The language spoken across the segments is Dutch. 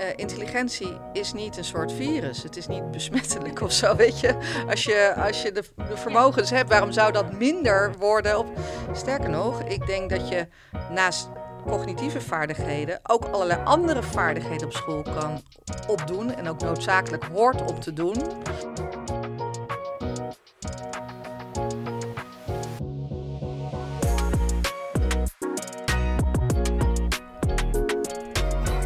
eh, intelligentie is niet een soort virus. Het is niet besmettelijk of zo, weet je. Als je, als je de, vermogens hebt, waarom zou dat minder worden? Op... Sterker nog, ik denk dat je naast cognitieve vaardigheden ook allerlei andere vaardigheden op school kan opdoen. En ook noodzakelijk hoort op te doen.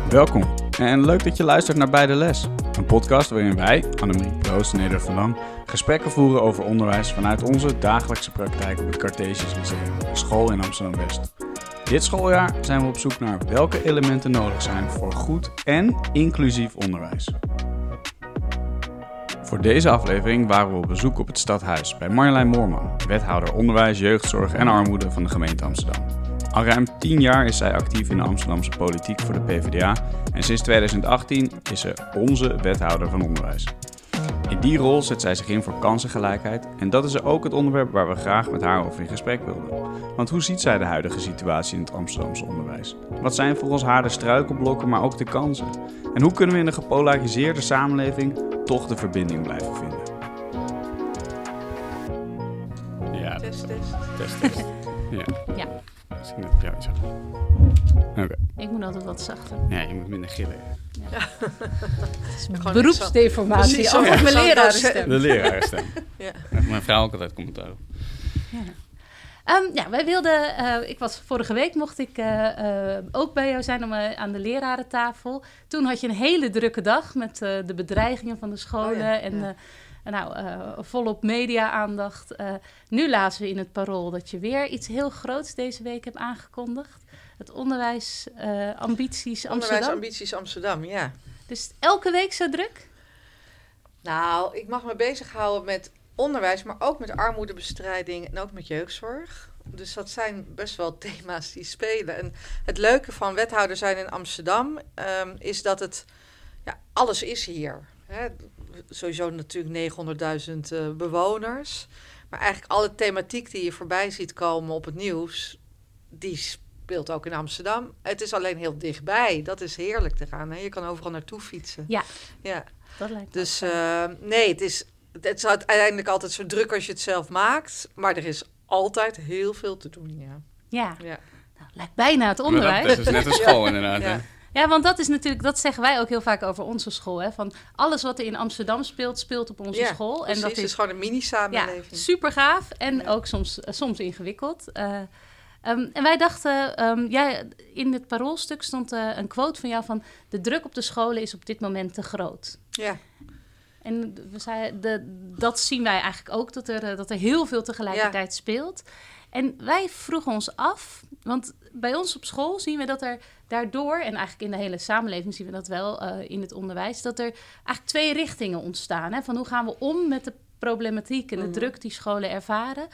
Welkom en leuk dat je luistert naar Bij de Les. Een podcast waarin wij, Annemarie Proost en Neder van Lang, gesprekken voeren over onderwijs vanuit onze dagelijkse praktijk op het Cartesius Lyceum, een school in Amsterdam-West. Dit schooljaar zijn we op zoek naar welke elementen nodig zijn voor goed en inclusief onderwijs. Voor deze aflevering waren we op bezoek op het stadhuis bij Marjolein Moorman, wethouder onderwijs, jeugdzorg en armoede van de gemeente Amsterdam. Al ruim 10 jaar is zij actief in de Amsterdamse politiek voor de PvdA en sinds 2018 is ze onze wethouder van onderwijs. In die rol zet zij zich in voor kansengelijkheid en dat is ook het onderwerp waar we graag met haar over in gesprek wilden. Want hoe ziet zij de huidige situatie in het Amsterdamse onderwijs? Wat zijn volgens haar de struikelblokken, maar ook de kansen? En hoe kunnen we in een gepolariseerde samenleving toch de verbinding blijven vinden? Ja, Test, test. test, test. Ja. Ja. Misschien dat ja, iets harder. Oké. Ik moet altijd wat zachter. Ja, je moet minder gillen. Het is Gewoon beroepsdeformatie. Precies, zo- mijn lerarenstem. De lerarenstem. Ja. Mijn vrouw ook altijd commentaar op. Ja. Ehm, ja, wij wilden. eh, ik was vorige week mocht ik eh, eh, ook bij jou zijn om, aan de lerarentafel. Toen had je een hele drukke dag met eh, de bedreigingen van de scholen Oh ja, en ja. Nou, eh, volop media-aandacht. Eh, nu lazen we in het parool dat je weer iets heel groots deze week hebt aangekondigd. Het onderwijs, eh, ambities Amsterdam. Onderwijsambities Amsterdam, ja. Dus elke week zo druk? Nou, ik mag me bezighouden met onderwijs, maar ook met armoedebestrijding en ook met jeugdzorg. Dus dat zijn best wel thema's die spelen. En het leuke van wethouder zijn in Amsterdam ehm, is dat het, ja, alles is hier. Hè. Sowieso natuurlijk 900.000 eh, bewoners. Maar eigenlijk alle thematiek die je voorbij ziet komen op het nieuws, die speelt ook in Amsterdam. Het is alleen heel dichtbij. Dat is heerlijk te gaan. Hè. Je kan overal naartoe fietsen. Ja. Ja. Dat lijkt me Dus eh, nee, het is, het is uiteindelijk altijd zo druk als je het zelf maakt. Maar er is altijd heel veel te doen, ja. ja, ja. nou, lijkt bijna het onderwijs. Dat is net een school inderdaad. Ja. Ja, want dat is natuurlijk, dat zeggen wij ook heel vaak over onze school. Hè? Van alles wat er in Amsterdam speelt, speelt op onze Ja, school. Precies, en dat is is gewoon een ja, mini-samenleving. super gaaf en Ja. ook soms, soms ingewikkeld. Eh, ehm, en wij dachten, ehm, ja, in het paroolstuk stond eh, een quote van jou van... de druk op de scholen is op dit moment te groot. ja. En we zeiden, de, dat zien wij eigenlijk ook, dat er, eh, dat er heel veel tegelijkertijd speelt. En wij vroegen ons af, want bij ons op school zien we dat er daardoor, en eigenlijk in de hele samenleving zien we dat wel eh, in het onderwijs, dat er eigenlijk twee richtingen ontstaan. Hè? Van hoe gaan we om met de problematiek en de Mhm. druk die scholen ervaren.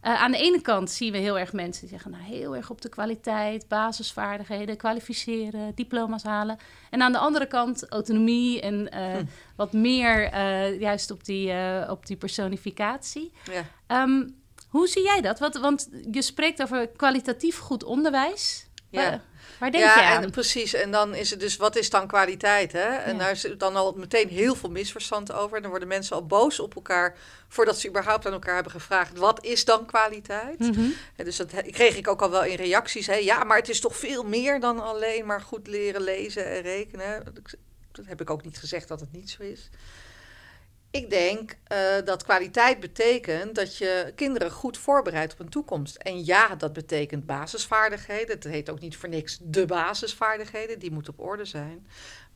Eh, aan de ene kant zien we heel erg mensen die zeggen, nou heel erg op de kwaliteit, basisvaardigheden, kwalificeren, diploma's halen. En aan de andere kant autonomie en eh, Hm. wat meer juist op die, op die personificatie. ja. Ehm, hoe zie jij dat? Want, want je spreekt over kwalitatief goed onderwijs. Ja. Waar, waar denk je ja, aan? en precies. En dan is het dus, wat is dan kwaliteit? Hè? En Ja. daar is dan al meteen heel veel misverstand over. En dan worden mensen al boos op elkaar voordat ze überhaupt aan elkaar hebben gevraagd: wat is dan kwaliteit? Mhm. En dus dat kreeg ik ook al wel in reacties. Hè? Ja, maar het is toch veel meer dan alleen maar goed leren lezen en rekenen. Dat heb ik ook niet gezegd dat het niet zo is. Ik denk eh, dat kwaliteit betekent dat je kinderen goed voorbereidt op een toekomst. En ja, dat betekent basisvaardigheden. Het heet ook niet voor niks de basisvaardigheden. Die moeten op orde zijn.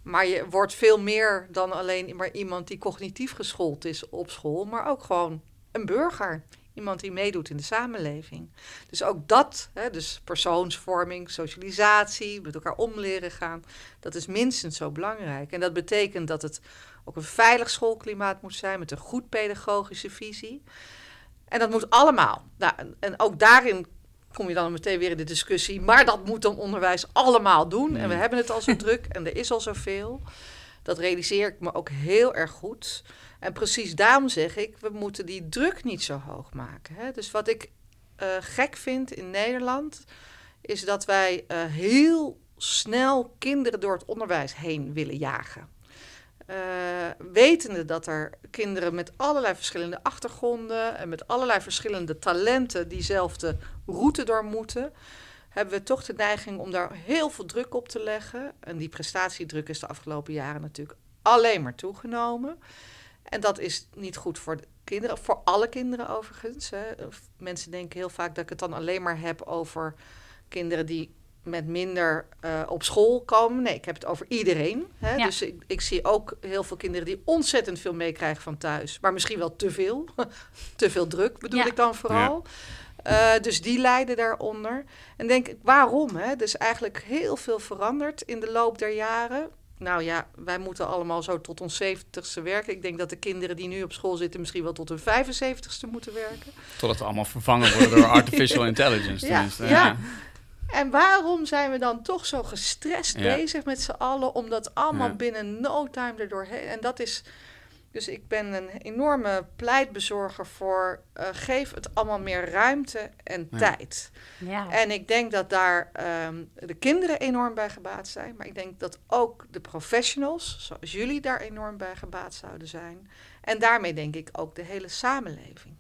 Maar je wordt veel meer dan alleen maar iemand die cognitief geschoold is op school. Maar ook gewoon een burger. Iemand die meedoet in de samenleving. Dus ook dat, hè, dus persoonsvorming, socialisatie, met elkaar om leren gaan, dat is minstens zo belangrijk. En dat betekent dat het ook een veilig schoolklimaat moet zijn met een goed pedagogische visie. En dat moet allemaal. Nou, en, ook daarin kom je dan meteen weer in de discussie. Maar dat moet dan onderwijs allemaal doen. En we Mm. hebben het al zo druk en er is al zoveel. Dat realiseer ik me ook heel erg goed. En precies daarom zeg ik, we moeten die druk niet zo hoog maken. Hè? Dus wat ik eh, gek vind in Nederland, is dat wij eh, heel snel kinderen door het onderwijs heen willen jagen. Uh, wetende dat er kinderen met allerlei verschillende achtergronden en met allerlei verschillende talenten diezelfde route door moeten, hebben we toch de neiging om daar heel veel druk op te leggen. En die prestatiedruk is de afgelopen jaren natuurlijk alleen maar toegenomen. En dat is niet goed voor de kinderen, voor alle kinderen overigens. Hè. Mensen denken heel vaak dat ik het dan alleen maar heb over kinderen die met minder uh, op school komen. Nee, ik heb het over iedereen. Hè? Ja. Dus ik, ik, zie ook heel veel kinderen die ontzettend veel meekrijgen van thuis. Maar misschien wel te veel. te veel druk bedoel ja. ik dan vooral. Ja. Uh, dus die lijden daaronder. En denk ik, waarom? Hè? Dus eigenlijk heel veel veranderd in de loop der jaren. Nou ja, wij moeten allemaal zo tot ons zeventigste werken. Ik denk dat de kinderen die nu op school zitten misschien wel tot hun 75ste moeten werken. Totdat we allemaal vervangen worden door artificial intelligence. Tenminste. Ja, ja. En waarom zijn we dan toch zo gestrest bezig met z'n allen om dat allemaal ja. binnen no time erdoor En dat is. Dus ik ben een enorme pleitbezorger voor uh, geef het allemaal meer ruimte en ja. tijd. Ja. En ik denk dat daar um, de kinderen enorm bij gebaat zijn. Maar ik denk dat ook de professionals, zoals jullie, daar enorm bij gebaat zouden zijn. En daarmee denk ik ook de hele samenleving.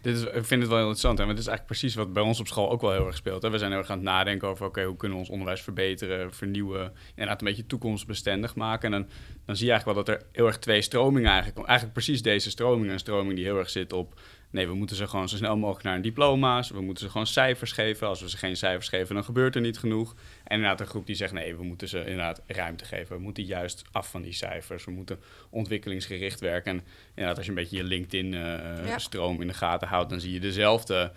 Dit is, ik vind het wel interessant. En het is eigenlijk precies wat bij ons op school ook wel heel erg speelt. Hè? We zijn heel erg aan het nadenken over... oké, hoe kunnen we ons onderwijs verbeteren, vernieuwen... inderdaad een beetje toekomstbestendig maken. En dan, dan zie je eigenlijk wel dat er heel erg twee stromingen eigenlijk... eigenlijk precies deze stroming, een stroming die heel erg zit op... Nee, we moeten ze gewoon zo snel mogelijk naar een diploma's. We moeten ze gewoon cijfers geven. Als we ze geen cijfers geven, dan gebeurt er niet genoeg. En inderdaad een groep die zegt, nee, we moeten ze inderdaad ruimte geven. We moeten juist af van die cijfers. We moeten ontwikkelingsgericht werken. En inderdaad, als je een beetje je LinkedIn-stroom uh, ja. in de gaten houdt... dan zie je dezelfde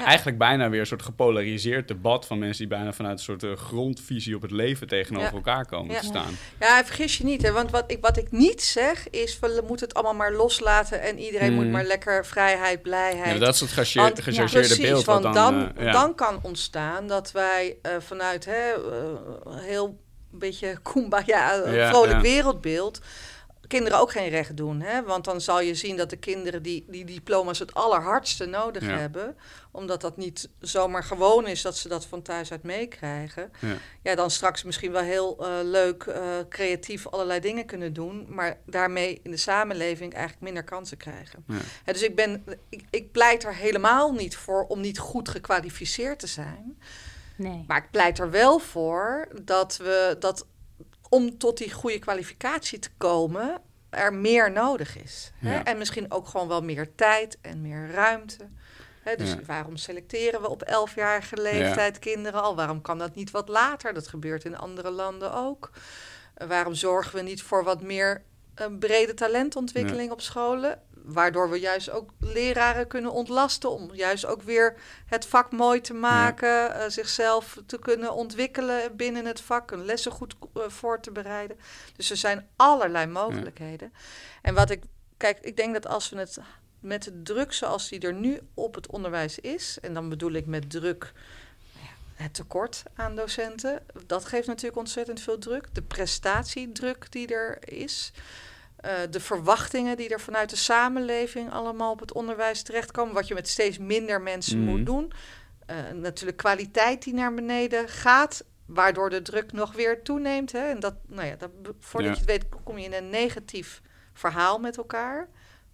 ja. Eigenlijk bijna weer een soort gepolariseerd debat van mensen die bijna vanuit een soort uh, grondvisie op het leven tegenover ja. elkaar komen te staan. Ja, vergis je niet, hè, want wat ik, wat ik niet zeg is, we moeten het allemaal maar loslaten en iedereen moet maar lekker vrijheid, blijheid. Ja, dat is het gechargeerde, beeld. Want dan, dan, uh, dan, kan ontstaan dat wij uh, vanuit hè, heel beetje kumbaya, vrolijk wereldbeeld kinderen ook geen recht doen. Hè? Want dan zal je zien dat de kinderen die die diploma's het allerhardste nodig ja. hebben, omdat dat niet zomaar gewoon is dat ze dat van thuis uit meekrijgen. Ja. ja, dan straks misschien wel heel uh, leuk, uh, creatief allerlei dingen kunnen doen, maar daarmee in de samenleving eigenlijk minder kansen krijgen. Ja. Hè, dus ik, ben, ik, ik pleit er helemaal niet voor om niet goed gekwalificeerd te zijn. Nee. Maar ik pleit er wel voor dat we dat om tot die goede kwalificatie te komen, er meer nodig is. Ja. Hè? En misschien ook gewoon wel meer tijd en meer ruimte. Hè? Dus ja. waarom selecteren we op elfjarige leeftijd ja. kinderen al? Waarom kan dat niet wat later? Dat gebeurt in andere landen ook. waarom zorgen we niet voor wat meer een brede talentontwikkeling op scholen? Waardoor we juist ook leraren kunnen ontlasten om juist ook weer het vak mooi te maken, ja. uh, zichzelf te kunnen ontwikkelen binnen het vak, een lessen goed uh, voor te bereiden. Dus er zijn allerlei mogelijkheden. Ja. En wat ik, kijk, ik denk dat als we het met de druk zoals die er nu op het onderwijs is, en dan bedoel ik met druk het tekort aan docenten, dat geeft natuurlijk ontzettend veel druk. De prestatiedruk die er is. Uh, de verwachtingen die er vanuit de samenleving allemaal op het onderwijs terechtkomen. Wat je met steeds minder mensen mm. moet doen. Uh, natuurlijk kwaliteit die naar beneden gaat. Waardoor de druk nog weer toeneemt. Hè? En dat, nou ja, dat, voordat ja. je het weet, kom je in een negatief verhaal met elkaar.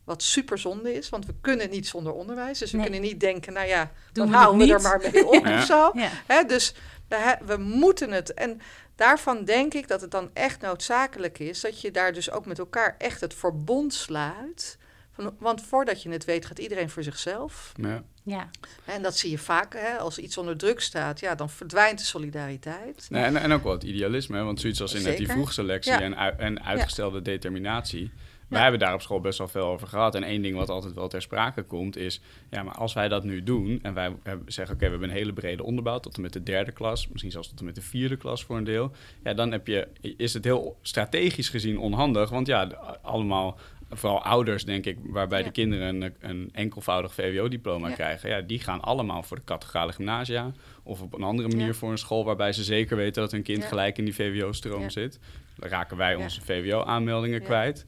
Wat super zonde is, want we kunnen niet zonder onderwijs. Dus we nee. kunnen niet denken, nou ja, Doen dan we houden we er maar mee op ja. of zo. Ja. Hè? Dus we, we moeten het. En daarvan denk ik dat het dan echt noodzakelijk is dat je daar dus ook met elkaar echt het verbond sluit. Van, want voordat je het weet, gaat iedereen voor zichzelf. Ja. ja. En dat zie je vaak, hè, als iets onder druk staat, ja, dan verdwijnt de solidariteit. Nee, en, en ook wel het idealisme, want zoiets als in die vroegselectie ja. en, en uitgestelde ja. determinatie. Wij hebben daar op school best wel veel over gehad. En één ding wat altijd wel ter sprake komt is... ja, maar als wij dat nu doen en wij zeggen... oké, we hebben een hele brede onderbouw tot en met de derde klas... misschien zelfs tot en met de vierde klas voor een deel... ja, dan heb je, is het heel strategisch gezien onhandig. Want ja, allemaal vooral ouders, denk ik, waarbij ja. de kinderen een, een enkelvoudig VWO-diploma ja. krijgen, ja, die gaan allemaal voor de categorale gymnasia of op een andere manier ja. voor een school waarbij ze zeker weten dat hun kind gelijk in die VWO-stroom zit. Dan raken wij onze VWO-aanmeldingen kwijt.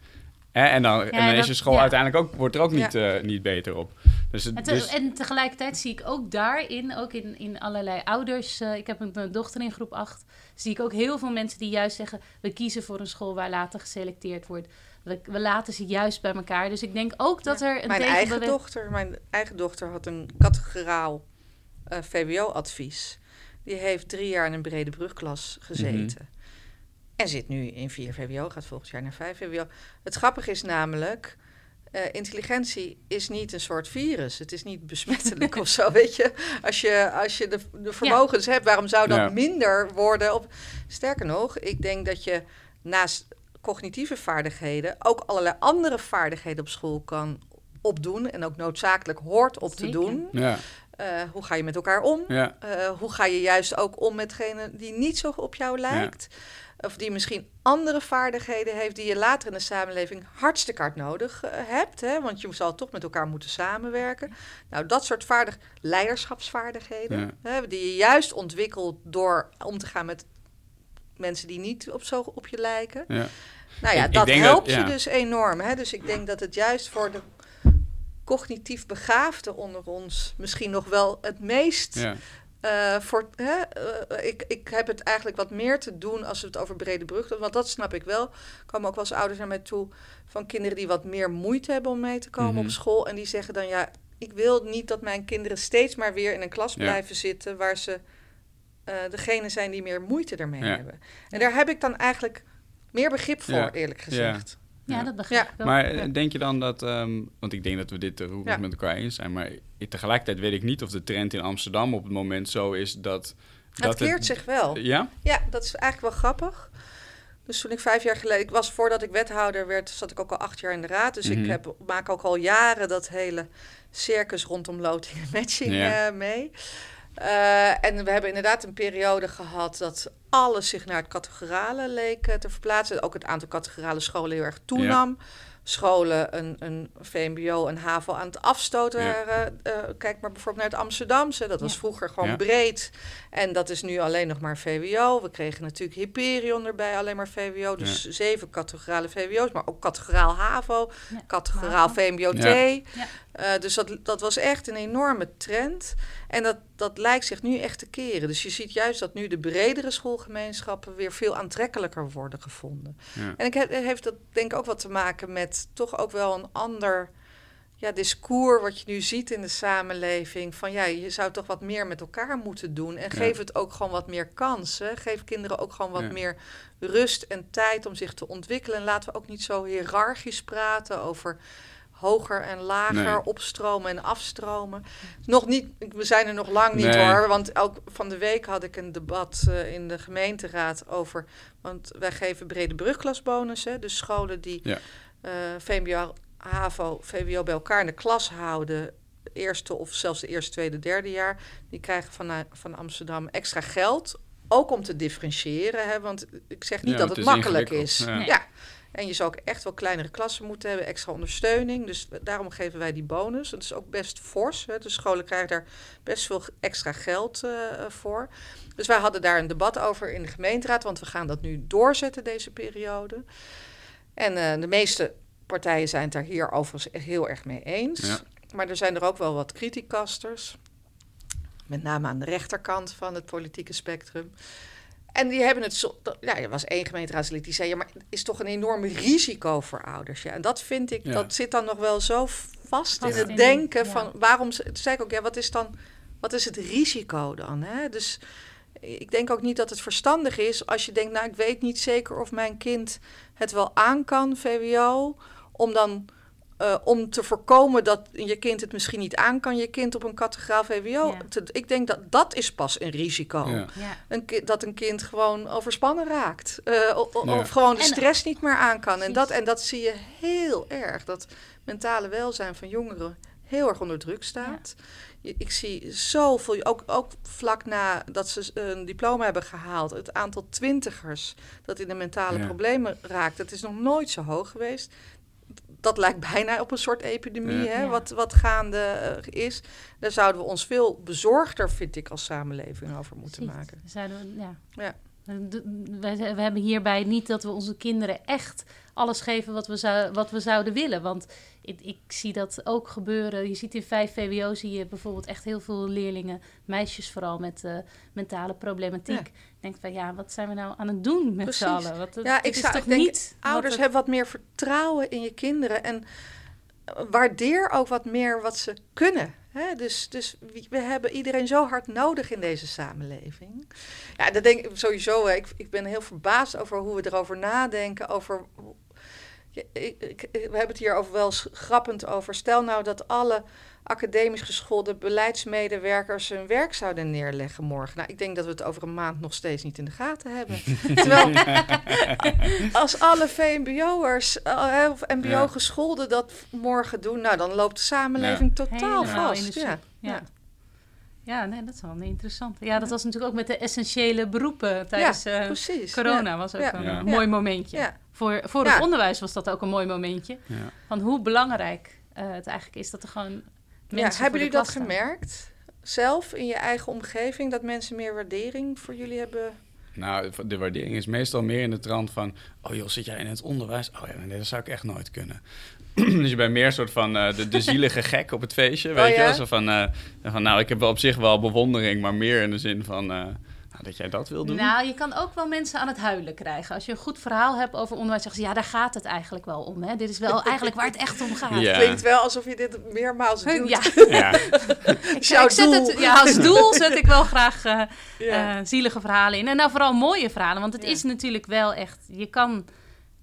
En dan, ja, en dan is je school ja. uiteindelijk ook, wordt er ook niet, ja. uh, niet beter op. Dus, en, dus... en, tegelijkertijd zie ik ook daarin, ook in, in allerlei ouders... Uh, ik heb een, dochter in groep 8... zie ik ook heel veel mensen die juist zeggen... we kiezen voor een school waar later geselecteerd wordt... We, we laten ze juist bij elkaar. Dus ik denk ook dat er een mijn eigen dochter, Mijn eigen dochter had een categoraal uh, eh, VWO-advies. Die heeft drie jaar in een brede brugklas gezeten. Mhm. En zit nu in 4 VWO, gaat volgend jaar naar 5 VWO. Het grappige is namelijk, uh, intelligentie is niet een soort virus. Het is niet besmettelijk of zo, weet je. Als je, als je de, de vermogens hebt, waarom zou dat minder worden? Op, sterker nog, ik denk dat je naast cognitieve vaardigheden ook allerlei andere vaardigheden op school kan opdoen. En ook noodzakelijk hoort op te doen. Ja. Uh, hoe ga je met elkaar om? Ja. Uh, hoe ga je juist ook om met degene die niet zo op jou lijkt? Ja of die misschien andere vaardigheden heeft die je later in de samenleving hartstikke hard nodig uh, hebt. Hè? Want je zal toch met elkaar moeten samenwerken. Nou, dat soort vaardig leiderschapsvaardigheden, hè, die je juist ontwikkelt door om te gaan met mensen die niet op zo op je lijken. Ja. Nou ja, dat helpt je dus enorm. Hè? Dus ik denk dat het juist voor de cognitief begaafden onder ons misschien nog wel het meest ja. Uh, voor, hè, uh, ik, ik heb het eigenlijk wat meer te doen als we het over brede brug doen. Want dat snap ik wel. Komen ook wel eens ouders naar mij toe van kinderen die wat meer moeite hebben om mee te komen op mhm. school. En die zeggen dan ja, ik wil niet dat mijn kinderen steeds maar weer in een klas blijven zitten waar ze uh, degene zijn die meer moeite ermee hebben. En daar heb ik dan eigenlijk meer begrip voor, eerlijk gezegd. Ja, dat begrijp ik wel. Maar eh, denk je dan dat, um, want ik denk dat we dit uh, met elkaar eens zijn, maar tegelijkertijd weet ik niet of de trend in Amsterdam op het moment zo is dat... dat het keert zich wel. Ja? Ja, dat is eigenlijk wel grappig. Dus toen ik vijf jaar geleden, ik was voordat ik wethouder werd, zat ik ook al acht jaar in de raad. Dus ik mhm. heb, maak ook al jaren dat hele circus rondom loting en matching uh, mee. Uh, en we hebben inderdaad een periode gehad dat alles zich naar het categorale leek eh, te verplaatsen. Ook het aantal categorale scholen heel erg toenam. Scholen, een, een VMBO en HAVO aan het afstoten waren. Uh, kijk maar bijvoorbeeld naar het Amsterdamse. Dat was vroeger gewoon breed. En dat is nu alleen nog maar VWO. We kregen natuurlijk Hyperion erbij, alleen maar VWO. Dus zeven categorale VWO's, maar ook categoraal HAVO, categoraal VMBO-T. Uh, dus dat, dat was echt een enorme trend. En dat, dat lijkt zich nu echt te keren. Dus je ziet juist dat nu de bredere schoolgemeenschappen weer veel aantrekkelijker worden gevonden. Ja. En ik heb, heeft dat denk ik ook wat te maken met toch ook wel een ander ja, discours wat je nu ziet in de samenleving. Van ja, je zou toch wat meer met elkaar moeten doen. En geef het ook gewoon wat meer kansen. Geef kinderen ook gewoon wat meer rust en tijd om zich te ontwikkelen. En laten we ook niet zo hiërarchisch praten over hoger en lager opstromen en afstromen. Nog niet, we zijn er nog lang niet hoor. Want ook van de week had ik een debat uh, in de gemeenteraad over. Want wij geven brede brugklasbonussen. Dus scholen die ja. uh, VMBO, HAVO, VWO bij elkaar in de klas houden. Eerste of zelfs de eerste, tweede, derde jaar. Die krijgen van, van Amsterdam extra geld. Ook om te differentiëren. Hè? Want ik zeg niet dat het, makkelijk is. ja. En je zou ook echt wel kleinere klassen moeten hebben, extra ondersteuning. Dus daarom geven wij die bonus. Dat is ook best fors. Hè. De scholen krijgen daar best veel extra geld uh, voor. Dus wij hadden daar een debat over in de gemeenteraad, want we gaan dat nu doorzetten deze periode. En uh, de meeste partijen zijn het daar hier overigens heel erg mee eens. Maar er zijn er ook wel wat criticasters. Met name aan de rechterkant van het politieke spectrum. En die hebben het zo. Ja, er was één gemeenteraadslid die zei: ja, maar het is toch een enorm risico voor ouders. Ja, en dat vind ik, dat zit dan nog wel zo vast in het denken van waarom. Toen zei ik ook, ja, wat is dan, wat is het risico dan? Hè? Dus ik denk ook niet dat het verstandig is als je denkt, nou, ik weet niet zeker of mijn kind het wel aan kan, VWO, om dan uh, om te voorkomen dat je kind het misschien niet aan kan, je kind op een categoraal VWO. Te, ik denk dat dat is pas een risico. Ja. Een dat een kind gewoon overspannen raakt. Uh, Of gewoon de stress niet meer aan kan. En dat, en dat zie je heel erg. Dat mentale welzijn van jongeren heel erg onder druk staat. Ik zie zoveel, ook, ook vlak na dat ze een diploma hebben gehaald, het aantal twintigers dat in de mentale problemen raakt, dat is nog nooit zo hoog geweest dat lijkt bijna op een soort epidemie, hè, wat, wat gaande uh, is. Daar zouden we ons veel bezorgder, vind ik, als samenleving over moeten maken. Zouden we, ja. ja. We, hebben hierbij niet dat we onze kinderen echt alles geven wat we, zou, wat we zouden willen. Want ik, ik, zie dat ook gebeuren. Je ziet in 5 VWO zie je bijvoorbeeld echt heel veel leerlingen, meisjes vooral met uh, mentale problematiek. Ik denk van ja, wat zijn we nou aan het doen met z'n allen? Wat, ja, ik zou toch denk, niet. Ouders hebben wat meer vertrouwen in je kinderen en waardeer ook wat meer wat ze kunnen. Hè? Dus, dus we hebben iedereen zo hard nodig in deze samenleving. Ja, dat denk ik sowieso. Ik, ik ben heel verbaasd over hoe we erover nadenken. Over we hebben het hier over wel grappend over. Stel nou dat alle academisch geschoolde beleidsmedewerkers hun werk zouden neerleggen morgen. Nou, ik denk dat we het over een maand nog steeds niet in de gaten hebben. Terwijl als alle VMBO'ers uh, of MBO-gescholden dat morgen doen, nou dan loopt de samenleving totaal vast. Ja. ja. Ja, nee, dat is wel interessant. Ja, dat was natuurlijk ook met de essentiële beroepen tijdens ja, uh, corona. Was ook een mooi momentje. Voor, voor het onderwijs was dat ook een mooi momentje. Van hoe belangrijk uh, het eigenlijk is dat er gewoon mensen. Ja, hebben jullie dat gemerkt zelf in je eigen omgeving? Dat mensen meer waardering voor jullie hebben? Nou, de waardering is meestal meer in de trant van... oh joh, zit jij in het onderwijs? Oh ja, nee, dat zou ik echt nooit kunnen. dus je bent meer een soort van uh, de, de zielige gek op het feestje, weet oh, je wel? Zo van, uh, van, nou, ik heb wel op zich wel bewondering... maar meer in de zin van... Uh, dat jij dat wil doen? Nou, je kan ook wel mensen aan het huilen krijgen. Als je een goed verhaal hebt over onderwijs, zeggen ze ja, daar gaat het eigenlijk wel om. Hè? Dit is wel eigenlijk waar het echt om gaat. Het klinkt wel alsof je dit meermaals doet. Ja. ja. ik, zet het, ja, als doel zet ik wel graag uh, uh, zielige verhalen in. En nou vooral mooie verhalen, want het is natuurlijk wel echt, je kan...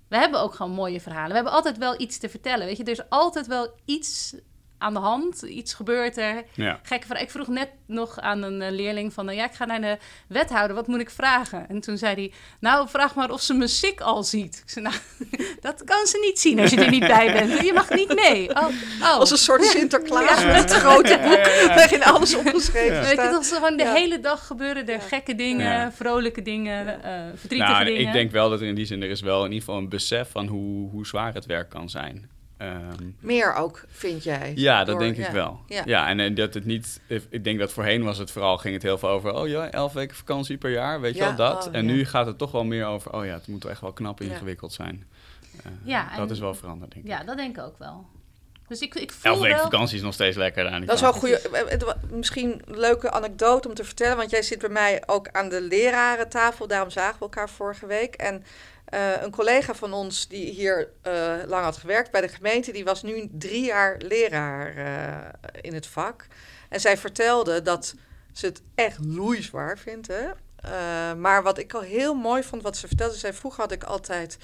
We hebben ook gewoon mooie verhalen. We hebben altijd wel iets te vertellen. Weet je, er is altijd wel iets aan de hand. Iets gebeurt er. Ja. Gekke vraag. Ik vroeg net nog aan een uh, leerling van... Nou ja, ik ga naar de wethouder. Wat moet ik vragen? En toen zei hij... Nou, vraag maar of ze mijn sik al ziet. Ik zei, nou, dat kan ze niet zien als je er niet bij bent. Je mag niet mee. Oh, oh. Als een soort Sinterklaas met het grote boek... waarin alles opgeschreven Weet je, toch gewoon de hele dag gebeuren er gekke dingen... vrolijke dingen, uh, verdrietige nou, dingen. Ik denk wel dat er in die zin... er is wel in ieder geval een besef van hoe, hoe zwaar het werk kan zijn. Um, Meer ook, vind jij? Ja, dat denk ik wel. Ja, en, en, dat het niet... Ik denk dat voorheen was het vooral... ging het heel veel over... oh ja, elf weken vakantie per jaar, weet je wel, dat. Oh, en nu gaat het toch wel meer over... oh ja, het moet echt wel knap ingewikkeld zijn. Uh, ja, dat is wel veranderd, denk ik. Ja, dat denk ik ook wel. Dus ik, ik voel Elf weken vakantie is nog steeds lekker. Aan dat is wel een goede, eh, eh, misschien een leuke anekdote om te vertellen. Want jij zit bij mij ook aan de lerarentafel. Daarom zagen we elkaar vorige week. En uh, een collega van ons die hier uh, lang had gewerkt bij de gemeente, die was nu drie jaar leraar uh, in het vak. En zij vertelde dat ze het echt loeizwaar vindt. Hè? maar wat ik al heel mooi vond, wat ze vertelde, zei vroeger had ik altijd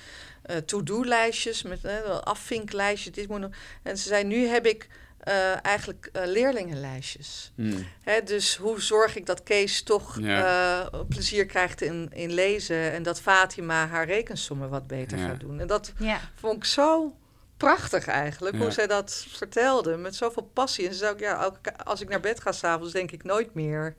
to-do-lijstjes met afvinklijstjes. Dit moet nog. En ze zei, nu heb ik uh, eigenlijk uh, leerlingenlijstjes. Hmm. Hè, dus hoe zorg ik dat Kees toch ja. uh, plezier krijgt in, in lezen en dat Fatima haar rekensommen wat beter ja. gaat doen. En dat ja. vond ik zo prachtig eigenlijk, hoe zij dat vertelde, met zoveel passie. En ze zei ook, ja, ook als ik naar bed ga s'avonds, denk ik nooit meer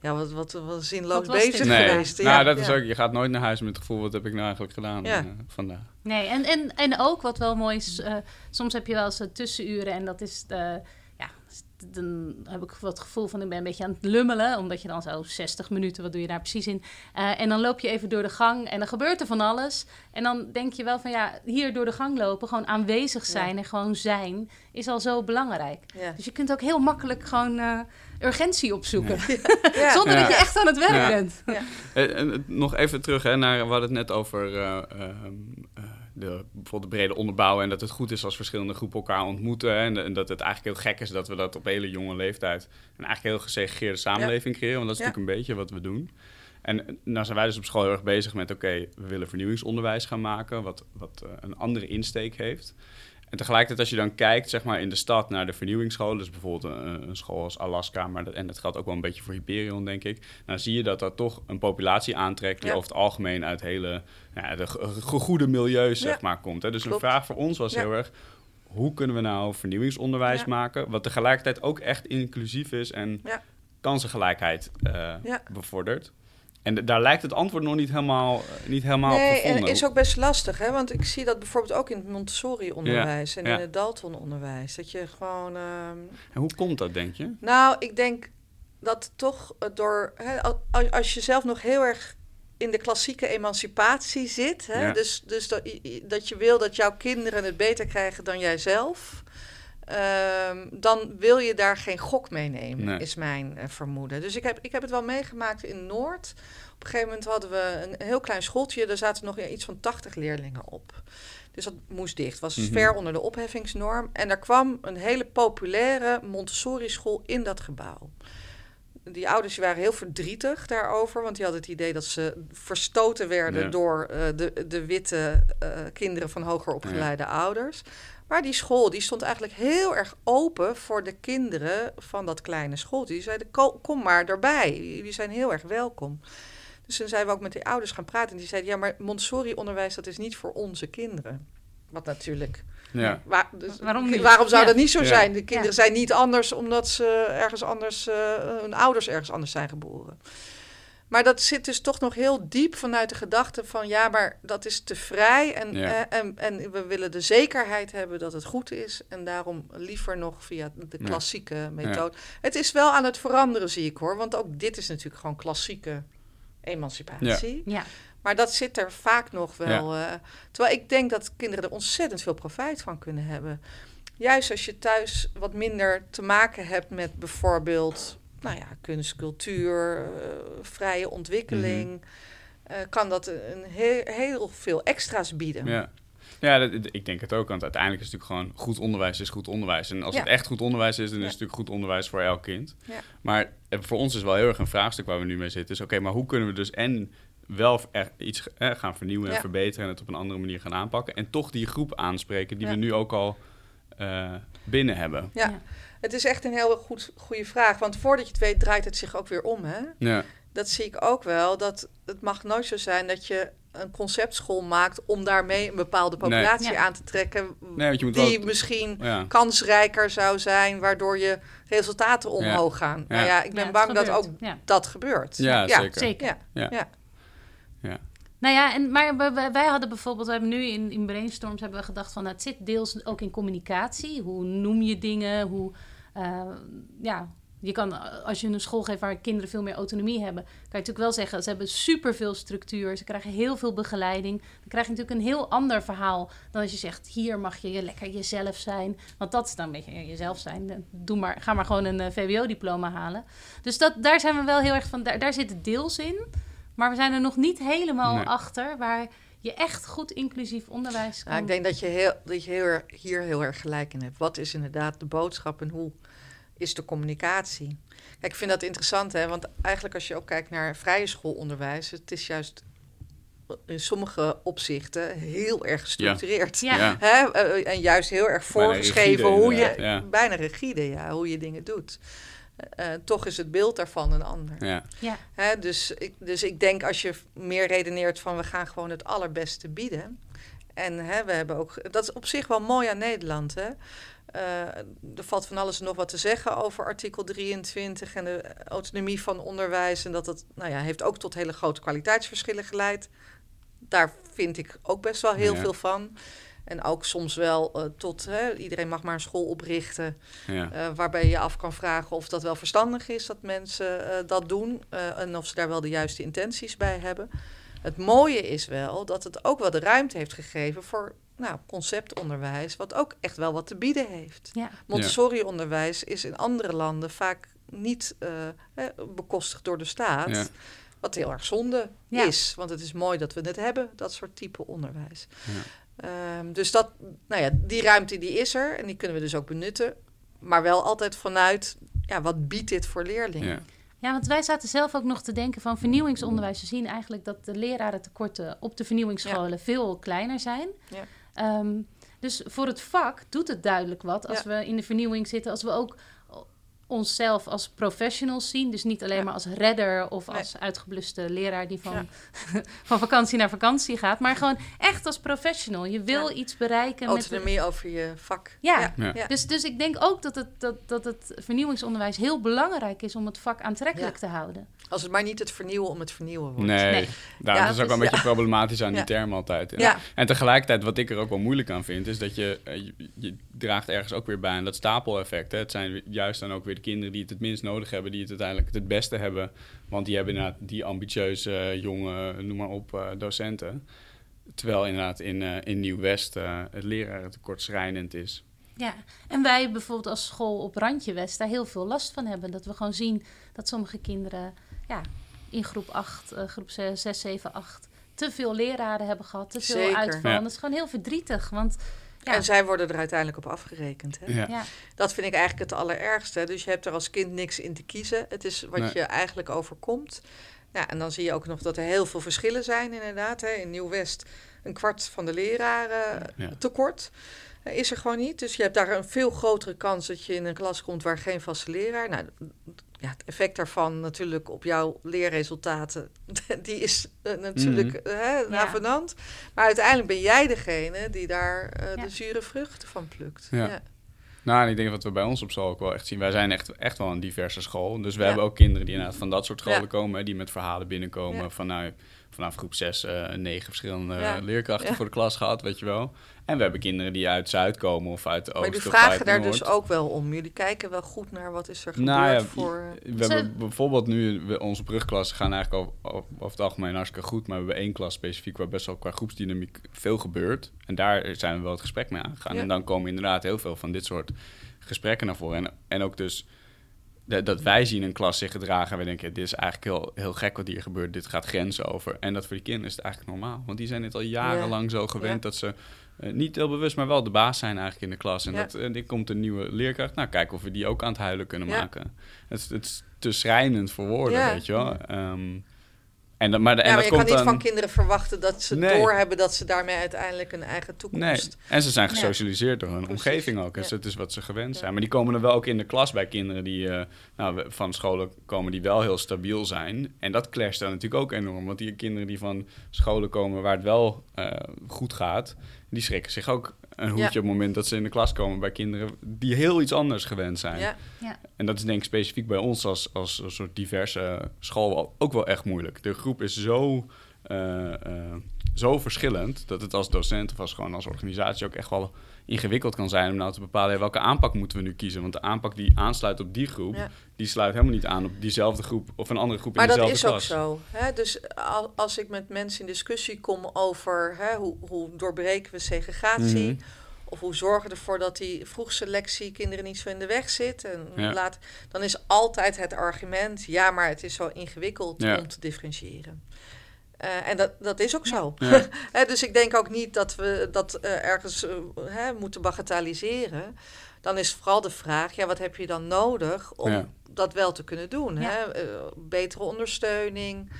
ja, wat, wat, wat zinloos bezig nee. geweest. Nou, dat is ook, je gaat nooit naar huis met het gevoel, wat heb ik nou eigenlijk gedaan uh, vandaag. Nee, en, en, en ook wat wel mooi is, uh, soms heb je wel eens tussenuren en dat is de, ja, dan heb ik wat gevoel van ik ben een beetje aan het lummelen, omdat je dan zo 60 minuten, wat doe je daar precies in? Uh, en dan loop je even door de gang en dan gebeurt er van alles. En dan denk je wel van ja, hier door de gang lopen, gewoon aanwezig zijn ja. en gewoon zijn, is al zo belangrijk. Ja. Dus je kunt ook heel makkelijk gewoon uh, urgentie opzoeken, ja. zonder dat je echt aan het werk bent. En, nog even terug hè, naar, we hadden het net over uh, de, bijvoorbeeld de brede onderbouw en dat het goed is als verschillende groepen elkaar ontmoeten. En, en, dat het eigenlijk heel gek is dat we dat op hele jonge leeftijd een eigenlijk heel gesegregeerde samenleving ja. creëren. Want dat is natuurlijk een beetje wat we doen. En nou zijn wij dus op school heel erg bezig met, oké, we willen vernieuwingsonderwijs gaan maken, wat, wat uh, een andere insteek heeft. En tegelijkertijd als je dan kijkt zeg maar, in de stad naar de vernieuwingsscholen... dus bijvoorbeeld een, een school als Alaska... Maar dat, en dat geldt ook wel een beetje voor Hyperion, denk ik... dan zie je dat dat toch een populatie aantrekt... die over het algemeen uit hele nou, de goede milieus zeg maar, komt. Hè. Dus een vraag voor ons was heel erg... hoe kunnen we nou vernieuwingsonderwijs maken... wat tegelijkertijd ook echt inclusief is... en kansengelijkheid uh, bevordert... En daar lijkt het antwoord nog niet helemaal, eh, niet helemaal nee, op gevonden. en is ook best lastig, hè? Want ik zie dat bijvoorbeeld ook in het Montessori-onderwijs en in het Dalton-onderwijs. Dat je gewoon... Ehm, en hoe komt dat, denk je? Nou, ik denk dat toch door... Hè, als je zelf nog heel erg in de klassieke emancipatie zit. Hè? Ja. Dus, dus dat, dat je wil dat jouw kinderen het beter krijgen dan jijzelf. Ehm, dan wil je daar geen gok mee nemen, Nee. is mijn eh, vermoeden. Dus ik heb, ik heb het wel meegemaakt in Noord. Op een gegeven moment hadden we een heel klein schooltje. Daar zaten nog iets van 80 leerlingen op. Dus dat moest dicht. was Mhm. ver onder de opheffingsnorm. En daar kwam een hele populaire Montessori-school in dat gebouw. Die ouders waren heel verdrietig daarover, want die hadden het idee dat ze verstoten werden Ja. door eh, de, de witte eh, kinderen van hoger opgeleide ouders. Maar die school die stond eigenlijk heel erg open voor de kinderen van dat kleine schooltje. Die zeiden, "Ko- kom maar erbij, jullie zijn heel erg welkom. Dus toen zijn we ook met die ouders gaan praten. En die zeiden, ja, maar Montessori-onderwijs, dat is niet voor onze kinderen. Wat natuurlijk... Ja. Waar, dus, Waarom niet? Waarom zou Ja. dat niet zo Ja. zijn? De kinderen Ja. zijn niet anders omdat ze ergens anders... eh, hun ouders ergens anders zijn geboren. Maar dat zit dus toch nog heel diep vanuit de gedachte van... ja, maar dat is te vrij en, Ja. eh, en, en we willen de zekerheid hebben dat het goed is... en daarom liever nog via de Ja. klassieke methode. Het is wel aan het veranderen, zie ik hoor. Want ook dit is natuurlijk gewoon klassieke emancipatie. Ja, Maar dat zit er vaak nog wel. eh, terwijl ik denk dat kinderen er ontzettend veel profijt van kunnen hebben. Juist als je thuis wat minder te maken hebt met bijvoorbeeld nou ja, kunst, cultuur, eh, vrije ontwikkeling. Mhm. eh, kan dat een heel, heel veel extra's bieden. Ja. Ja, dat, ik denk het ook. Want uiteindelijk is het natuurlijk gewoon goed onderwijs is goed onderwijs. En als Ja. het echt goed onderwijs is, dan is het natuurlijk goed onderwijs voor elk kind. Ja. Maar eh, voor ons is wel heel erg een vraagstuk waar we nu mee zitten. Is oké, maar hoe kunnen we dus en wel echt iets eh, gaan vernieuwen en Ja. verbeteren en het op een andere manier gaan aanpakken. En toch die groep aanspreken die Ja. we nu ook al eh, binnen hebben. Ja. Het is echt een heel goed, goede vraag. Want voordat je het weet, draait het zich ook weer om. Hè? Ja, dat zie ik ook wel. Dat het mag nooit zo zijn dat je een conceptschool maakt om daarmee een bepaalde populatie aan te trekken. Nee, want je moet die wel- misschien ja. kansrijker zou zijn, waardoor je resultaten omhoog gaan. Ja. Nou ja, ik ben Ja, bang dat ook Ja. dat gebeurt. Ja, zeker. zeker. Ja. Ja. Ja. Ja. Nou ja, en, maar wij- hadden bijvoorbeeld, we hebben nu in, in brainstorms hebben we gedacht van, nou, het zit deels ook in communicatie. Hoe noem je dingen? Hoe, eh, ja, je kan, als je een school geeft waar kinderen veel meer autonomie hebben, kan je natuurlijk wel zeggen, ze hebben superveel structuur, ze krijgen heel veel begeleiding. Dan krijg je natuurlijk een heel ander verhaal dan als je zegt, hier mag je lekker jezelf zijn. Want dat is dan een beetje jezelf zijn. Eh, Doe maar, ga maar gewoon een eh, VWO-diploma halen. Dus dat, daar zijn we wel heel erg van, daar, daar zit het deels in. Maar we zijn er nog niet helemaal Nee. achter waar je echt goed inclusief onderwijs kan. Nou, ik denk dat je, heel, dat je heel erg, hier heel erg gelijk in hebt. Wat is inderdaad de boodschap en hoe is de communicatie? Kijk, ik vind dat interessant, hè? want eigenlijk als je ook kijkt naar vrije schoolonderwijs, het is juist in sommige opzichten heel erg gestructureerd. Ja. Ja. Hè? Eh, en juist heel erg voorgeschreven rigide, hoe je, ja. bijna rigide, ja, hoe je dingen doet. Eh, eh, toch is het beeld daarvan een ander. Ja. Ja, Hè, dus, ik, dus ik denk als je meer redeneert van we gaan gewoon het allerbeste bieden. En hè, we hebben ook, dat is op zich wel mooi aan Nederland. Hè? Eh, er valt van alles en nog wat te zeggen over artikel 23 en de autonomie van onderwijs. En dat dat nou ja, heeft ook tot hele grote kwaliteitsverschillen geleid. Daar vind ik ook best wel heel Ja. veel van. En ook soms wel eh, tot hè, iedereen mag maar een school oprichten. Ja. Eh, waarbij je je af kan vragen of dat wel verstandig is dat mensen dat doen. en of ze daar wel de juiste intenties bij hebben. Het mooie is wel dat het ook wel de ruimte heeft gegeven voor nou, conceptonderwijs, wat ook echt wel wat te bieden heeft. ja. Montessori-onderwijs is in andere landen vaak niet eh, bekostigd door de staat. Ja. Wat heel erg zonde Ja. is. Want het is mooi dat we het hebben, dat soort type onderwijs. Ja. Ehm, dus dat, nou ja, die ruimte die is er en die kunnen we dus ook benutten. Maar wel altijd vanuit, ja, wat biedt dit voor leerlingen? Ja. Ja, want wij zaten zelf ook nog te denken van vernieuwingsonderwijs. We zien eigenlijk dat de lerarentekorten op de vernieuwingsscholen veel kleiner zijn. Ja. Ehm, dus voor het vak doet het duidelijk wat als Ja. we in de vernieuwing zitten. Als we ook onszelf als professionals zien. Dus niet alleen Ja. maar als redder of Nee. als uitgebluste leraar die van, Ja. van vakantie naar vakantie gaat. Maar gewoon echt als professional. Je wil Ja. iets bereiken. met de- Autonomie over je vak. Ja. Ja. ja. dus, dus ik denk ook dat het, dat, dat het vernieuwingsonderwijs heel belangrijk is om het vak aantrekkelijk Ja. te houden. Als het maar niet het vernieuwen om het vernieuwen wordt. Nee, Nee. Ja, is ook wel een dus- beetje problematisch aan Ja. die term altijd. En, Ja. en tegelijkertijd, wat ik er ook wel moeilijk aan vind, is dat je, eh, je, je draagt ergens ook weer bij aan dat stapeleffect. Hè. Het zijn juist dan ook weer de kinderen die het het minst nodig hebben, die het uiteindelijk het beste hebben. Want die hebben inderdaad die ambitieuze, eh, jonge, noem maar op, eh, docenten. Terwijl inderdaad in, eh, in Nieuw-West eh, het lerarentekort schrijnend is. Ja, en wij bijvoorbeeld als school op Randje West daar heel veel last van hebben. Dat we gewoon zien dat sommige kinderen ja, in groep 8, eh, groep 6, 7, 8 te veel leraren hebben gehad, te veel Zeker. uitvallen. Ja. Dat is gewoon heel verdrietig, want ja, En zij worden er uiteindelijk op afgerekend. Hè? Ja. ja, Dat vind ik eigenlijk het allerergste. Dus je hebt er als kind niks in te kiezen. Het is wat Nee. je eigenlijk overkomt. Ja, en dan zie je ook nog dat er heel veel verschillen zijn, inderdaad. Hè. In Nieuw-West een kwart van de leraren Ja. tekort. Eh, Is er gewoon niet. Dus je hebt daar een veel grotere kans dat je in een klas komt waar geen vaste leraar. Nou, ja, het effect daarvan natuurlijk op jouw leerresultaten, die is eh, natuurlijk Mhm. eh, hè, Ja. navenant. Maar uiteindelijk ben jij degene die daar eh, Ja. de zure vruchten van plukt. Ja. Ja. Nou, en ik denk dat we bij ons op school ook wel echt zien. Wij zijn echt, echt wel een diverse school. Dus we Ja. hebben ook kinderen die inderdaad van dat soort scholen Ja. komen. Die met verhalen binnenkomen. Ja. Vanuit, vanaf groep 6 eh negen verschillende Ja. leerkrachten Ja. voor de klas gehad, weet je wel. En we hebben kinderen die uit Zuid komen of uit de Maar Oost. jullie of vragen uit daar Noord. dus ook wel om. Jullie kijken wel goed naar wat is er gebeurd Nou ja, voor... We hebben bijvoorbeeld nu, we- onze brugklassen gaan eigenlijk over, over, het algemeen hartstikke goed. Maar we hebben één klas specifiek waar best wel qua groepsdynamiek veel gebeurt. En daar zijn we wel het gesprek mee aangegaan. Ja. En dan komen inderdaad heel veel van dit soort gesprekken naar voren. En, en ook dus dat, wij zien een klas zich gedragen en we denken, dit is eigenlijk heel, heel gek wat hier gebeurt. Dit gaat grenzen over. En dat voor die kinderen is het eigenlijk normaal. Want die zijn dit al jarenlang zo gewend Ja. dat ze eh, niet heel bewust, maar wel de baas zijn eigenlijk in de klas. En Ja. dat, dit komt een nieuwe leerkracht. Nou, kijken of we die ook aan het huilen kunnen Ja. maken. Het, is- het is te schrijnend voor woorden, weet je wel. Ehm, en, maar, de- en ja, maar dat je kan niet dan... van kinderen verwachten dat ze Nee. doorhebben dat ze daarmee uiteindelijk een eigen Nee, toekomst... en ze zijn Ja. gesocialiseerd door hun Precies. omgeving ook. Dus Ja. dat is wat ze gewend zijn. Maar die komen er wel ook in de klas bij kinderen die eh, nou, van scholen komen die wel heel stabiel zijn. En dat clasht dan natuurlijk ook enorm. Want die kinderen die van scholen komen waar het wel eh, goed gaat, die schrikken zich ook een hoedje Ja. op het moment dat ze in de klas komen bij kinderen die heel iets anders gewend zijn. Ja, En dat is denk ik specifiek bij ons als, als een soort diverse school ook wel echt moeilijk. De groep is zo, eh, eh, zo verschillend dat het als docent of als gewoon als organisatie ook echt wel ingewikkeld kan zijn om nou te bepalen welke aanpak moeten we nu kiezen. Want de aanpak die aansluit op die groep, Ja. die sluit helemaal niet aan op diezelfde groep of een andere groep maar in dat dezelfde is ook klas. zo. Hè? Dus al- als ik met mensen in discussie kom over hè, hoe, hoe doorbreken we segregatie... Mhm. Of hoe zorgen we ervoor dat die vroegselectie kinderen niet zo in de weg zit. En Ja. laat, dan is altijd het argument, ja, maar het is zo ingewikkeld Ja. om te differentiëren. Eh, en dat, dat is ook zo. Ja. Dus ik denk ook niet dat we dat eh, ergens eh, hè, moeten bagatelliseren. Dan is vooral de vraag, ja, wat heb je dan nodig om Ja. dat wel te kunnen doen? Ja. Hè? Betere ondersteuning.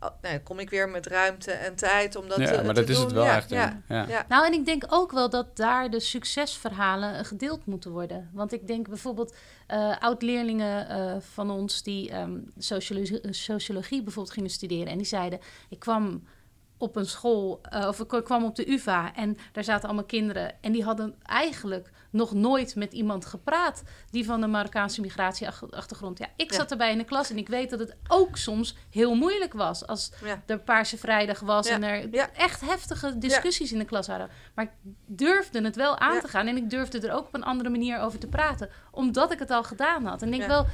Oh, nou, dan kom ik weer met ruimte en tijd om dat ja, te, maar te dat is het wel ja, echt. Ja, Ja. ja. Nou, en ik denk ook wel dat daar de succesverhalen eh, gedeeld moeten worden. Want ik denk bijvoorbeeld eh, oud-leerlingen eh, van ons die ehm, sociologie, sociologie bijvoorbeeld gingen studeren. En die zeiden, ik kwam op een school, eh, of ik kwam op de UvA en daar zaten allemaal kinderen. En die hadden eigenlijk nog nooit met iemand gepraat die van de Marokkaanse migratieachtergrond. Ja, ik Ja. zat erbij in de klas en ik weet dat het ook soms heel moeilijk was als Ja. er Paarse Vrijdag was Ja, en er ja. echt heftige discussies in de klas waren. Maar ik durfde het wel aan Ja. te gaan en ik durfde er ook op een andere manier over te praten, omdat ik het al gedaan had. En ik denk Ja. wel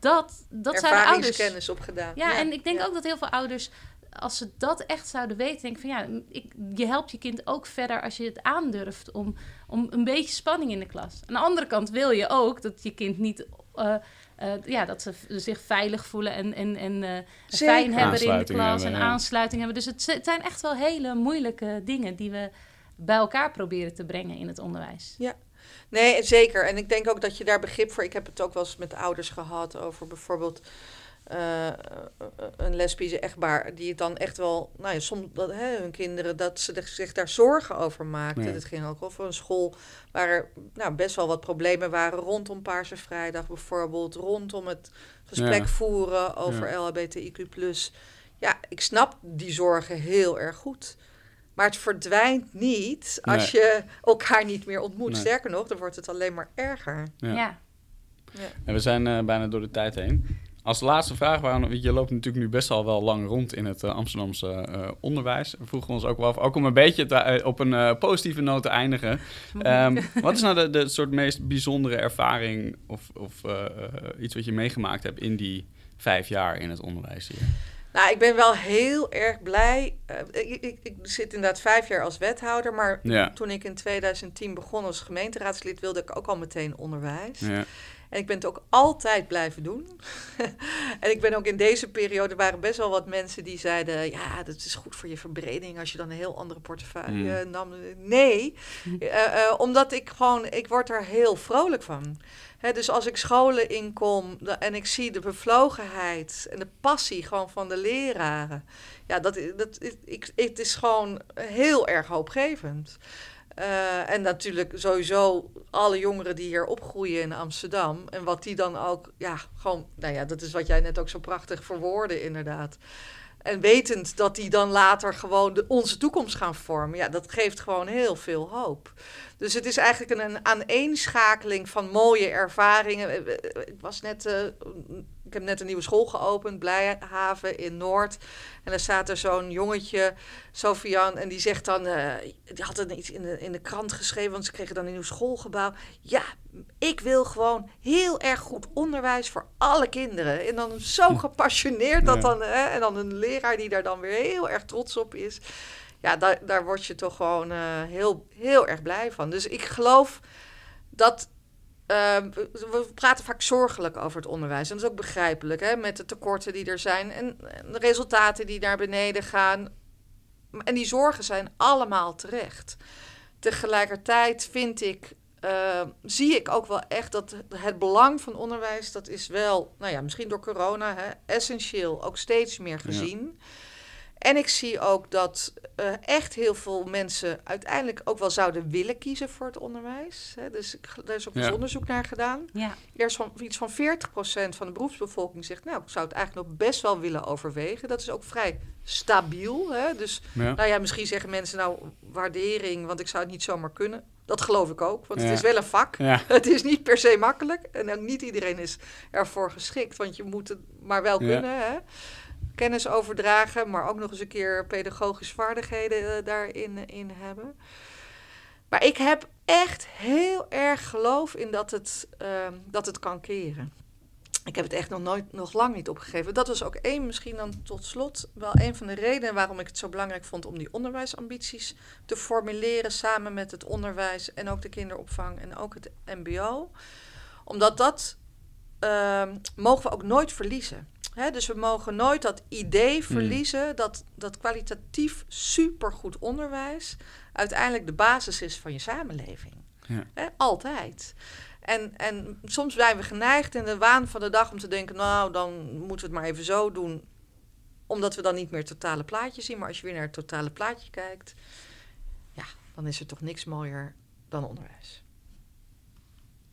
dat dat zijn de ouders. Ervaringskennis opgedaan. Ja, en ik denk ook dat heel veel ouders, als ze dat echt zouden weten, denk ik van ja, ik, je helpt je kind ook verder als je het aandurft om, om een beetje spanning in de klas. Aan de andere kant wil je ook dat je kind niet. eh, eh, ja, dat ze zich veilig voelen en, en, en eh, fijn hebben in de klas hebben, en ja. aansluiting hebben. Dus het, het zijn echt wel hele moeilijke dingen die we bij elkaar proberen te brengen in het onderwijs. Nee, zeker. En ik denk ook dat je daar begrip voor... Ik heb het ook wel eens met ouders gehad over bijvoorbeeld... eh, een lesbische echtpaar die het dan echt wel, nou ja, soms dat, hè, hun kinderen, dat ze zich daar zorgen over maakten. Ja. Het ging ook over een school waar er nou, best wel wat problemen waren rondom Paarse Vrijdag bijvoorbeeld, rondom het gesprek Ja. voeren over LHBTIQ+. Ja, ik snap die zorgen heel erg goed. Maar het verdwijnt niet als je elkaar niet meer ontmoet. Nee. Sterker nog, dan wordt het alleen maar erger. Ja. ja. En we zijn eh, bijna door de tijd heen. Als laatste vraag, want je loopt natuurlijk nu best al wel lang rond in het Amsterdamse onderwijs. We vroegen ons ook wel af, ook om een beetje op een positieve noot te eindigen. Ehm, wat is nou de, de soort meest bijzondere ervaring of, of iets wat je meegemaakt hebt in die vijf jaar in het onderwijs hier? Nou, ik ben wel heel erg blij. Ik, ik, ik, zit inderdaad vijf jaar als wethouder, maar toen ik in 2010 begon als gemeenteraadslid, wilde ik ook al meteen onderwijs. Ja. En ik ben het ook altijd blijven doen. en ik ben ook in deze periode, waren best wel wat mensen die zeiden: Ja, dat is goed voor je verbreding als je dan een heel andere portefeuille mm. nam. Nee, uh, uh, omdat ik gewoon, ik word er heel vrolijk van dus als ik scholen inkom en ik zie de bevlogenheid en de passie gewoon van de leraren. Ja, dat, dat, ik, het is gewoon heel erg hoopgevend. Uh, en natuurlijk sowieso alle jongeren die hier opgroeien in Amsterdam. En wat die dan ook, ja, gewoon, nou ja, dat is wat jij net ook zo prachtig verwoordde, inderdaad. En wetend dat die dan later gewoon onze toekomst gaan vormen. Ja, dat geeft gewoon heel veel hoop. Dus het is eigenlijk een, een aaneenschakeling van mooie ervaringen. Eh, eh, ik was net, ik heb net een nieuwe school geopend, Blijhaven in Noord. En daar staat er zo'n jongetje, Sofian, en die zegt dan, uh, die had het iets in de, in de krant geschreven, want ze kregen dan een nieuw schoolgebouw. Ja, ik wil gewoon heel erg goed onderwijs voor alle kinderen. En dan zo gepassioneerd dat dan, hè, en dan een leraar die daar dan weer heel erg trots op is ja, daar, daar word je toch gewoon uh, heel, heel erg blij van. Dus ik geloof dat. Uh, we praten vaak zorgelijk over het onderwijs. En dat is ook begrijpelijk, hè, met de tekorten die er zijn en, de resultaten die naar beneden gaan. En die zorgen zijn allemaal terecht. Tegelijkertijd vind ik, uh, zie ik ook wel echt dat het belang van onderwijs, dat is wel, nou ja, misschien door corona, hè, essentieel, ook steeds meer gezien. Ja. En ik zie ook dat uh, echt heel veel mensen uiteindelijk ook wel zouden willen kiezen voor het onderwijs. Hè. Dus daar is ook eens onderzoek naar gedaan. Ja. Eerst van iets van 40% van de beroepsbevolking zegt, nou, ik zou het eigenlijk nog best wel willen overwegen. Dat is ook vrij stabiel. Hè. Dus nou ja, misschien zeggen mensen nou waardering, want ik zou het niet zomaar kunnen. Dat geloof ik ook, want het is wel een vak. Het is niet per se makkelijk. En ook niet iedereen is ervoor geschikt, want je moet het maar wel kunnen. Hè kennis overdragen, maar ook nog eens een keer pedagogische vaardigheden uh, daarin eh, in hebben. Maar ik heb echt heel erg geloof in dat het, uh, dat het kan keren. Ik heb het echt nog, nooit, nog lang niet opgegeven. Dat was ook één, misschien dan tot slot, wel een van de redenen waarom ik het zo belangrijk vond om die onderwijsambities te formuleren samen met het onderwijs en ook de kinderopvang en ook het MBO. Omdat dat uh, mogen we ook nooit verliezen dus we mogen nooit dat idee hmm. verliezen dat, dat kwalitatief supergoed onderwijs uiteindelijk de basis is van je samenleving. Ja. altijd. En, en soms zijn we geneigd in de waan van de dag om te denken, nou, dan moeten we het maar even zo doen, omdat we dan niet meer het totale plaatje zien. Maar als je weer naar het totale plaatje kijkt, ja, dan is er toch niks mooier dan onderwijs.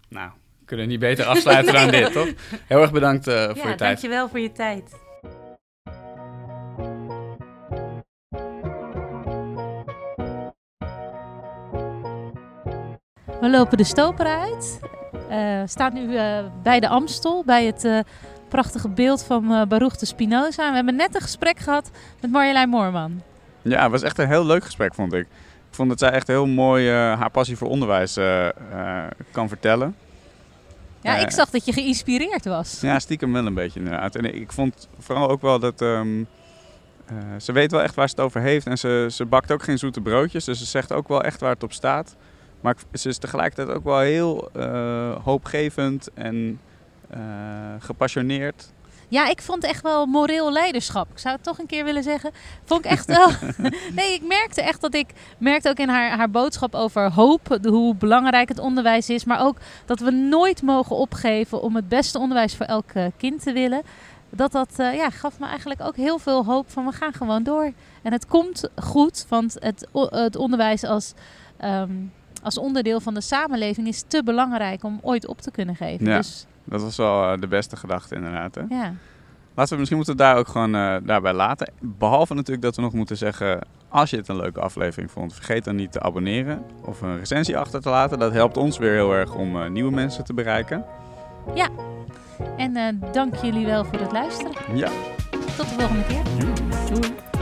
Nou, kunnen niet beter afsluiten dan dit, toch? Heel erg bedankt uh, voor je tijd. Dankjewel voor je tijd. We lopen de stoper uit. Uh, staat nu uh, bij de Amstel, bij het uh, prachtige beeld van uh, Baruch de Spinoza. We hebben net een gesprek gehad met Marjolein Moorman. Ja, het was echt een heel leuk gesprek, vond ik. Ik vond dat zij echt heel mooi haar passie voor onderwijs kan vertellen. Ja, ik zag dat je geïnspireerd was. Ja, stiekem wel een beetje inderdaad. En ik vond vooral ook wel dat... Um, uh, ze weet wel echt waar ze het over heeft. En ze, ze bakt ook geen zoete broodjes. Dus ze zegt ook wel echt waar het op staat. Maar ze is tegelijkertijd ook wel heel uh, hoopgevend en uh, gepassioneerd. Ja, ik vond echt wel moreel leiderschap. Ik zou het toch een keer willen zeggen. Vond ik echt wel. nee, ik merkte echt dat ik. Merkte ook in haar, haar boodschap over hoop. Hoe belangrijk het onderwijs is. Maar ook dat we nooit mogen opgeven om het beste onderwijs voor elk eh, kind te willen. Dat dat uh, ja, gaf me eigenlijk ook heel veel hoop van we gaan gewoon door. En het komt goed, want het, het onderwijs als. Um, als onderdeel van de samenleving is te belangrijk om ooit op te kunnen geven. Ja. Dus dat was wel eh, de beste gedachte inderdaad. Hè? Ja. Laten we misschien moeten we daar ook gewoon uh, daarbij laten. Behalve natuurlijk dat we nog moeten zeggen, als je het een leuke aflevering vond, vergeet dan niet te abonneren of een recensie achter te laten. Dat helpt ons weer heel erg om uh, nieuwe mensen te bereiken. Ja. En uh, dank jullie wel voor het luisteren. Ja. Tot de volgende keer. Doei. Doei.